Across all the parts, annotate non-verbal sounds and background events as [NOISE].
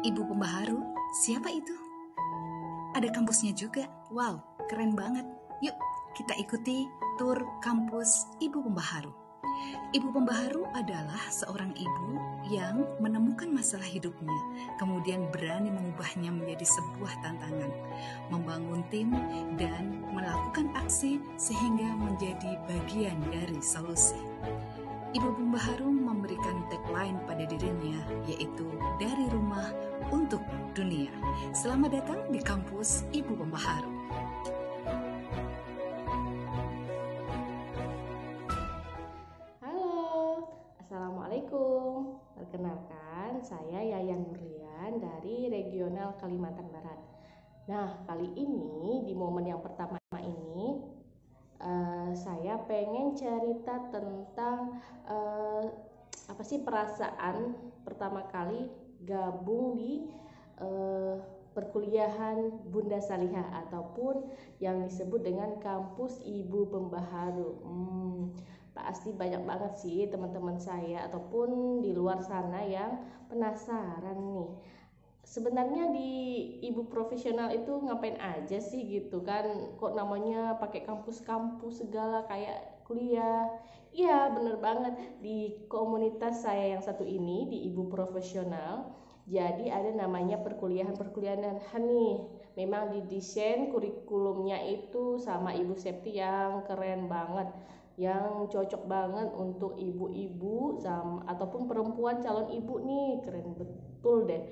Ibu pembaharu, siapa itu? Ada kampusnya juga. Wow, keren banget. Yuk, kita ikuti tur kampus Ibu Pembaharu. Ibu Pembaharu adalah seorang ibu yang menemukan masalah hidupnya, kemudian berani mengubahnya menjadi sebuah tantangan, membangun tim, dan melakukan aksi sehingga menjadi bagian dari solusi. Ibu Pembaharu memberikan tagline pada dirinya, yaitu dari rumah untuk dunia. Selamat datang di kampus Ibu Pembaharu. Halo, Assalamualaikum. Perkenalkan, saya Yayan Nurlian dari Regional Kalimantan Barat. Nah, kali ini di momen yang pertama ini uh, saya pengen cerita tentang uh, apa sih perasaan pertama kali gabung di uh, perkuliahan Bunda Salihah ataupun yang disebut dengan kampus Ibu Pembaharu. Hmm, pasti banyak banget sih teman-teman saya ataupun di luar sana yang penasaran nih sebenarnya di ibu profesional itu ngapain aja sih gitu kan kok namanya pakai kampus-kampus segala kayak kuliah. Iya bener banget. Di komunitas saya yang satu ini di ibu profesional jadi ada namanya perkuliahan-perkuliahan nih memang didesain kurikulumnya itu sama ibu Septi yang keren banget yang cocok banget untuk ibu-ibu ataupun perempuan calon ibu nih. Keren betul deh.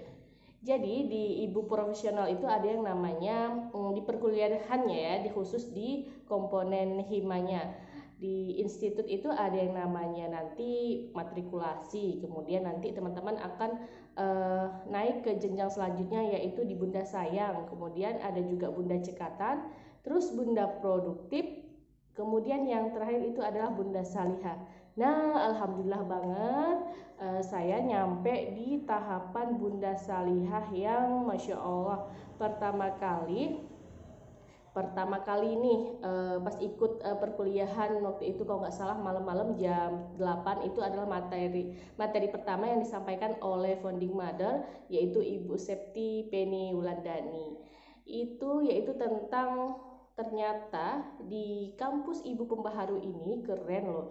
Jadi di ibu profesional itu ada yang namanya um, di perkuliahannya ya, di khusus di komponen himanya. Di institut itu ada yang namanya nanti matrikulasi, kemudian nanti teman-teman akan uh, naik ke jenjang selanjutnya yaitu di Bunda Sayang, kemudian ada juga Bunda Cekatan, terus Bunda Produktif, kemudian yang terakhir itu adalah Bunda Salihah. Nah, alhamdulillah banget uh, saya nyampe di tahapan Bunda Salihah yang masya Allah pertama kali pertama kali nih uh, pas ikut uh, perkuliahan waktu itu kalau nggak salah malam-malam jam 8 itu adalah materi. Materi pertama yang disampaikan oleh founding mother yaitu Ibu Septi Penny Wulandani. Itu yaitu tentang ternyata di kampus Ibu Pembaharu ini keren loh.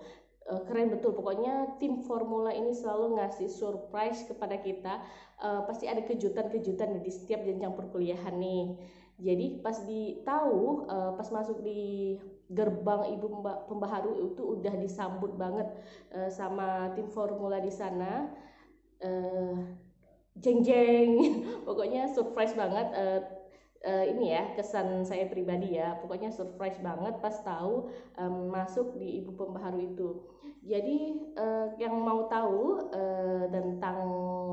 Uh, keren betul. Pokoknya tim formula ini selalu ngasih surprise kepada kita. Uh, pasti ada kejutan-kejutan di setiap jenjang perkuliahan nih jadi pas ditahu uh, pas masuk di gerbang ibu pembaharu itu udah disambut banget uh, sama tim formula di sana uh, jeng jeng [LAUGHS] pokoknya surprise banget uh, uh, ini ya kesan saya pribadi ya. Pokoknya surprise banget pas tahu um, masuk di ibu pembaharu itu. Jadi uh, yang mau tahu uh, tentang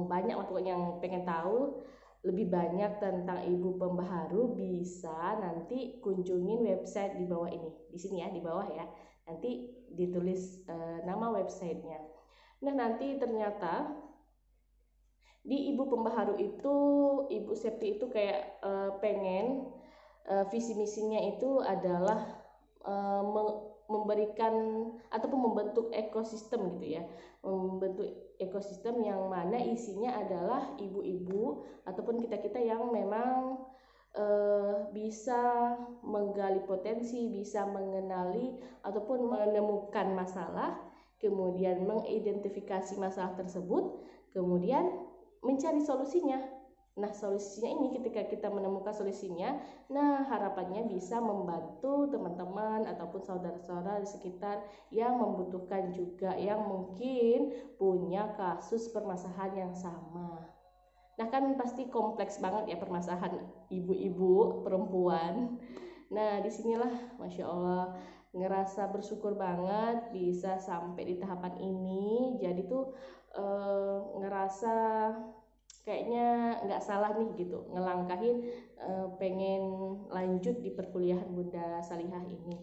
banyak pokoknya yang pengen tahu lebih banyak tentang ibu pembaharu bisa nanti kunjungin website di bawah ini. Di sini ya di bawah ya. Nanti ditulis uh, nama websitenya. Nah nanti ternyata di ibu pembaharu itu ibu Septi itu kayak uh, pengen uh, visi misinya itu adalah me memberikan ataupun membentuk ekosistem gitu ya membentuk ekosistem yang mana isinya adalah ibu-ibu ataupun kita-kita yang memang uh, bisa menggali potensi bisa mengenali ataupun menemukan masalah kemudian mengidentifikasi masalah tersebut kemudian mencari solusinya. Nah, solusinya ini ketika kita menemukan solusinya, nah harapannya bisa membantu teman-teman ataupun saudara-saudara di sekitar yang membutuhkan juga yang mungkin punya kasus permasalahan yang sama. Nah, kan pasti kompleks banget ya permasalahan ibu-ibu perempuan. Nah, di sinilah Masya Allah ngerasa bersyukur banget bisa sampai di tahapan ini. Jadi tuh e, ngerasa kayaknya nggak salah nih gitu ngelangkahin e, pengen lanjut di perkuliahan Bunda Salihah ini.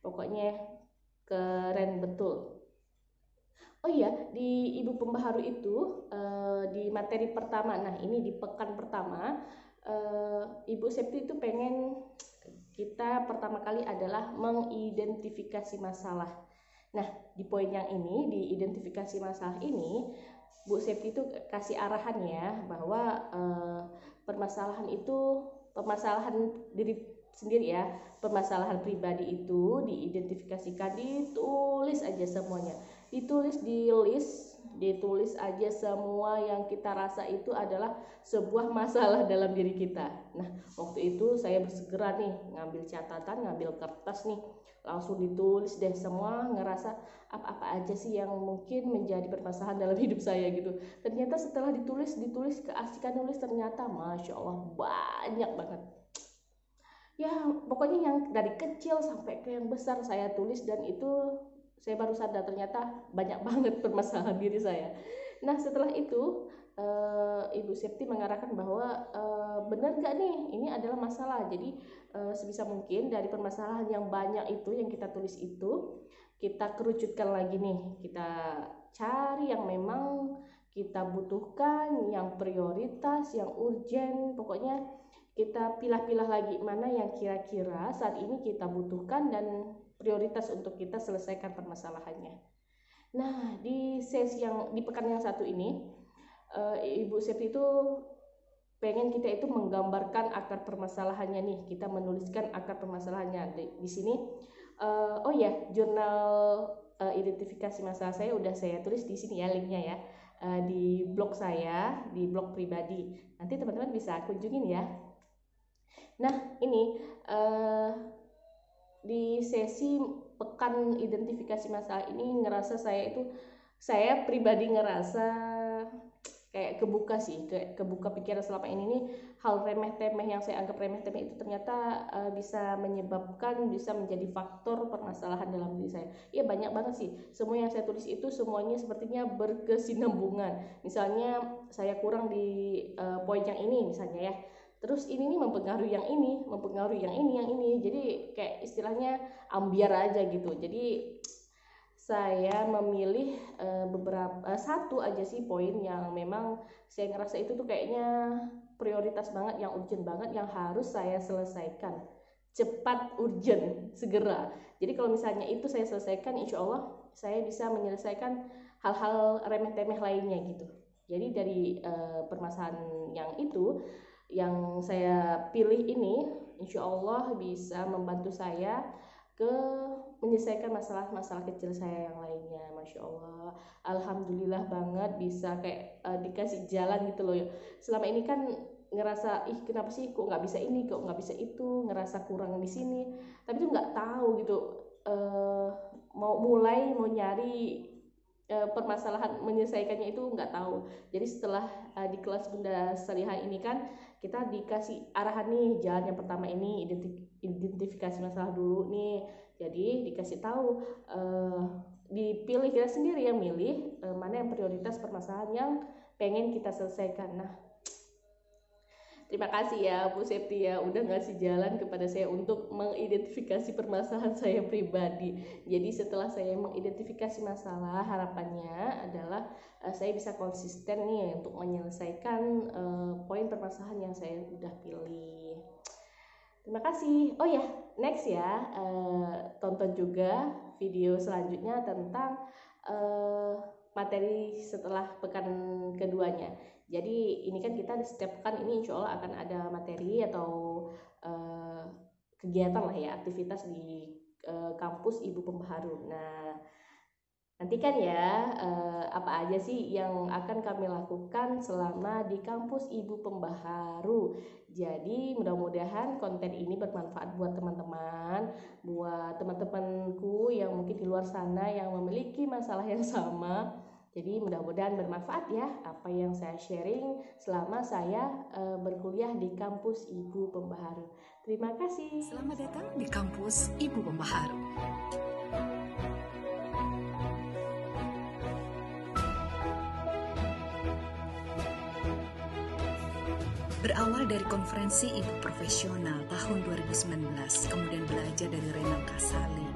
Pokoknya keren betul. Oh iya di Ibu Pembaharu itu e, di materi pertama nah ini di pekan pertama e, Ibu Septi itu pengen kita pertama kali adalah mengidentifikasi masalah Nah, di poin yang ini, di identifikasi masalah ini, Bu Septi itu kasih arahan ya bahwa uh, permasalahan itu permasalahan diri sendiri ya permasalahan pribadi itu diidentifikasikan ditulis aja semuanya. Ditulis di list ditulis aja semua yang kita rasa itu adalah sebuah masalah [LAUGHS] dalam diri kita. Nah waktu itu saya bersegera nih ngambil catatan ngambil kertas nih langsung ditulis deh semua ngerasa apa-apa aja sih yang mungkin menjadi permasalahan dalam [LAUGHS] hidup saya gitu. Ternyata setelah ditulis ditulis keasikan nulis ternyata masya Allah banyak banget. Ya pokoknya yang dari kecil sampai ke yang besar saya tulis dan itu saya baru sadar ternyata banyak [LAUGHS] banget permasalahan diri saya nah setelah itu uh, Ibu Septi mengarahkan bahwa uh, benar nggak nih ini adalah masalah. Jadi uh, sebisa mungkin dari permasalahan yang banyak itu yang kita tulis itu kita kerucutkan lagi nih. Kita cari yang memang kita butuhkan, yang prioritas, yang urgent, pokoknya kita pilah-pilah lagi mana yang kira-kira saat ini kita butuhkan dan prioritas untuk kita selesaikan permasalahannya. Nah, di sesi yang di pekan yang satu ini uh, Ibu Septi itu pengen kita itu menggambarkan akar permasalahannya nih. Kita menuliskan akar permasalahannya. Di, di sini uh, oh ya jurnal uh, identifikasi masalah saya udah saya tulis di sini ya linknya ya. Di blog saya di blog pribadi. Nanti teman-teman bisa kunjungin ya. Nah ini uh, di sesi pekan identifikasi masalah ini ngerasa saya itu saya pribadi ngerasa kayak kebuka sih kayak kebuka pikiran selama ini. Nih hal remeh temeh yang saya anggap remeh temeh itu ternyata uh, bisa menyebabkan bisa menjadi faktor permasalahan dalam diri saya. Iya banyak banget sih. Semua yang saya tulis itu semuanya sepertinya berkesinambungan. Misalnya saya kurang di uh, poin yang ini misalnya ya terus ini nih mempengaruhi yang ini mempengaruhi yang ini yang ini. Jadi kayak istilahnya ambiar aja gitu. Jadi saya memilih uh, beberapa uh, satu aja sih poin yang memang saya ngerasa itu tuh kayaknya prioritas banget yang urgent banget yang harus saya selesaikan. Cepat urgent segera. Jadi kalau misalnya itu saya selesaikan insya Allah saya bisa menyelesaikan hal-hal remeh temeh lainnya gitu. Jadi dari uh, permasalahan yang itu yang saya pilih ini insya Allah bisa membantu saya ke menyelesaikan masalah-masalah kecil saya yang lainnya masya Allah. Alhamdulillah banget bisa kayak uh, dikasih jalan gitu loh. Selama ini kan ngerasa ih kenapa sih kok nggak bisa ini kok nggak bisa itu? Ngerasa kurang di sini. Tapi tuh nggak tahu gitu uh, mau mulai mau nyari uh, permasalahan menyelesaikannya itu nggak tahu. Jadi setelah uh, di kelas bunda salihah ini kan kita dikasih arahan nih jalan yang pertama ini identifikasi masalah dulu nih. Jadi dikasih tahu uh, dipilih kita sendiri yang milih uh, mana yang prioritas permasalahan yang pengen kita selesaikan. Nah Terima kasih ya Bu Septi ya udah ngasih jalan kepada saya untuk mengidentifikasi permasalahan [LAUGHS] saya pribadi. Jadi setelah saya mengidentifikasi masalah, harapannya adalah uh, saya bisa konsisten nih untuk menyelesaikan uh, poin permasalahan yang saya udah pilih. Terima kasih. Oh ya, next ya, uh, tonton juga video selanjutnya tentang uh, materi setelah pekan keduanya. Jadi ini kan kita di setiap pekan ini insya Allah akan ada materi atau uh, kegiatan lah ya aktivitas di uh, kampus Ibu Pembaharu. Nah nantikan ya uh, apa aja sih yang akan kami lakukan selama di kampus Ibu Pembaharu. Jadi mudah-mudahan konten ini bermanfaat buat teman-teman, buat teman-temanku yang mungkin di luar sana yang memiliki masalah yang sama jadi mudah-mudahan bermanfaat ya apa yang saya sharing selama saya uh, berkuliah di kampus Ibu Pembaharu. Terima kasih. Selamat datang di kampus Ibu Pembaharu. Berawal dari konferensi Ibu Profesional tahun 2019, kemudian belajar dari Renal Kasali,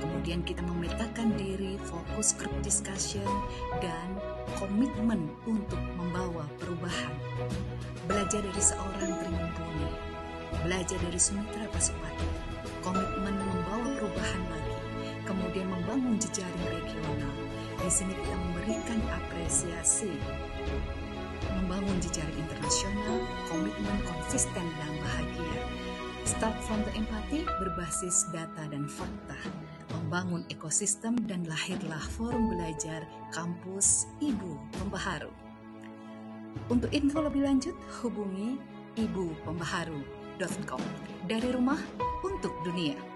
Kemudian kita memetakan diri, fokus group discussion, dan komitmen untuk membawa perubahan. Belajar dari seorang Trimumpuni, belajar dari Sumitra Pasupati, komitmen membawa perubahan lagi, kemudian membangun jejaring regional, Di sini kita memberikan apresiasi, membangun jejaring internasional, komitmen konsisten dan bahagia. Start from the empathy berbasis data dan fakta, membangun ekosistem dan lahirlah forum belajar kampus Ibu Pembaharu. Untuk info lebih lanjut, hubungi ibupembaharu.com. Dari rumah untuk dunia.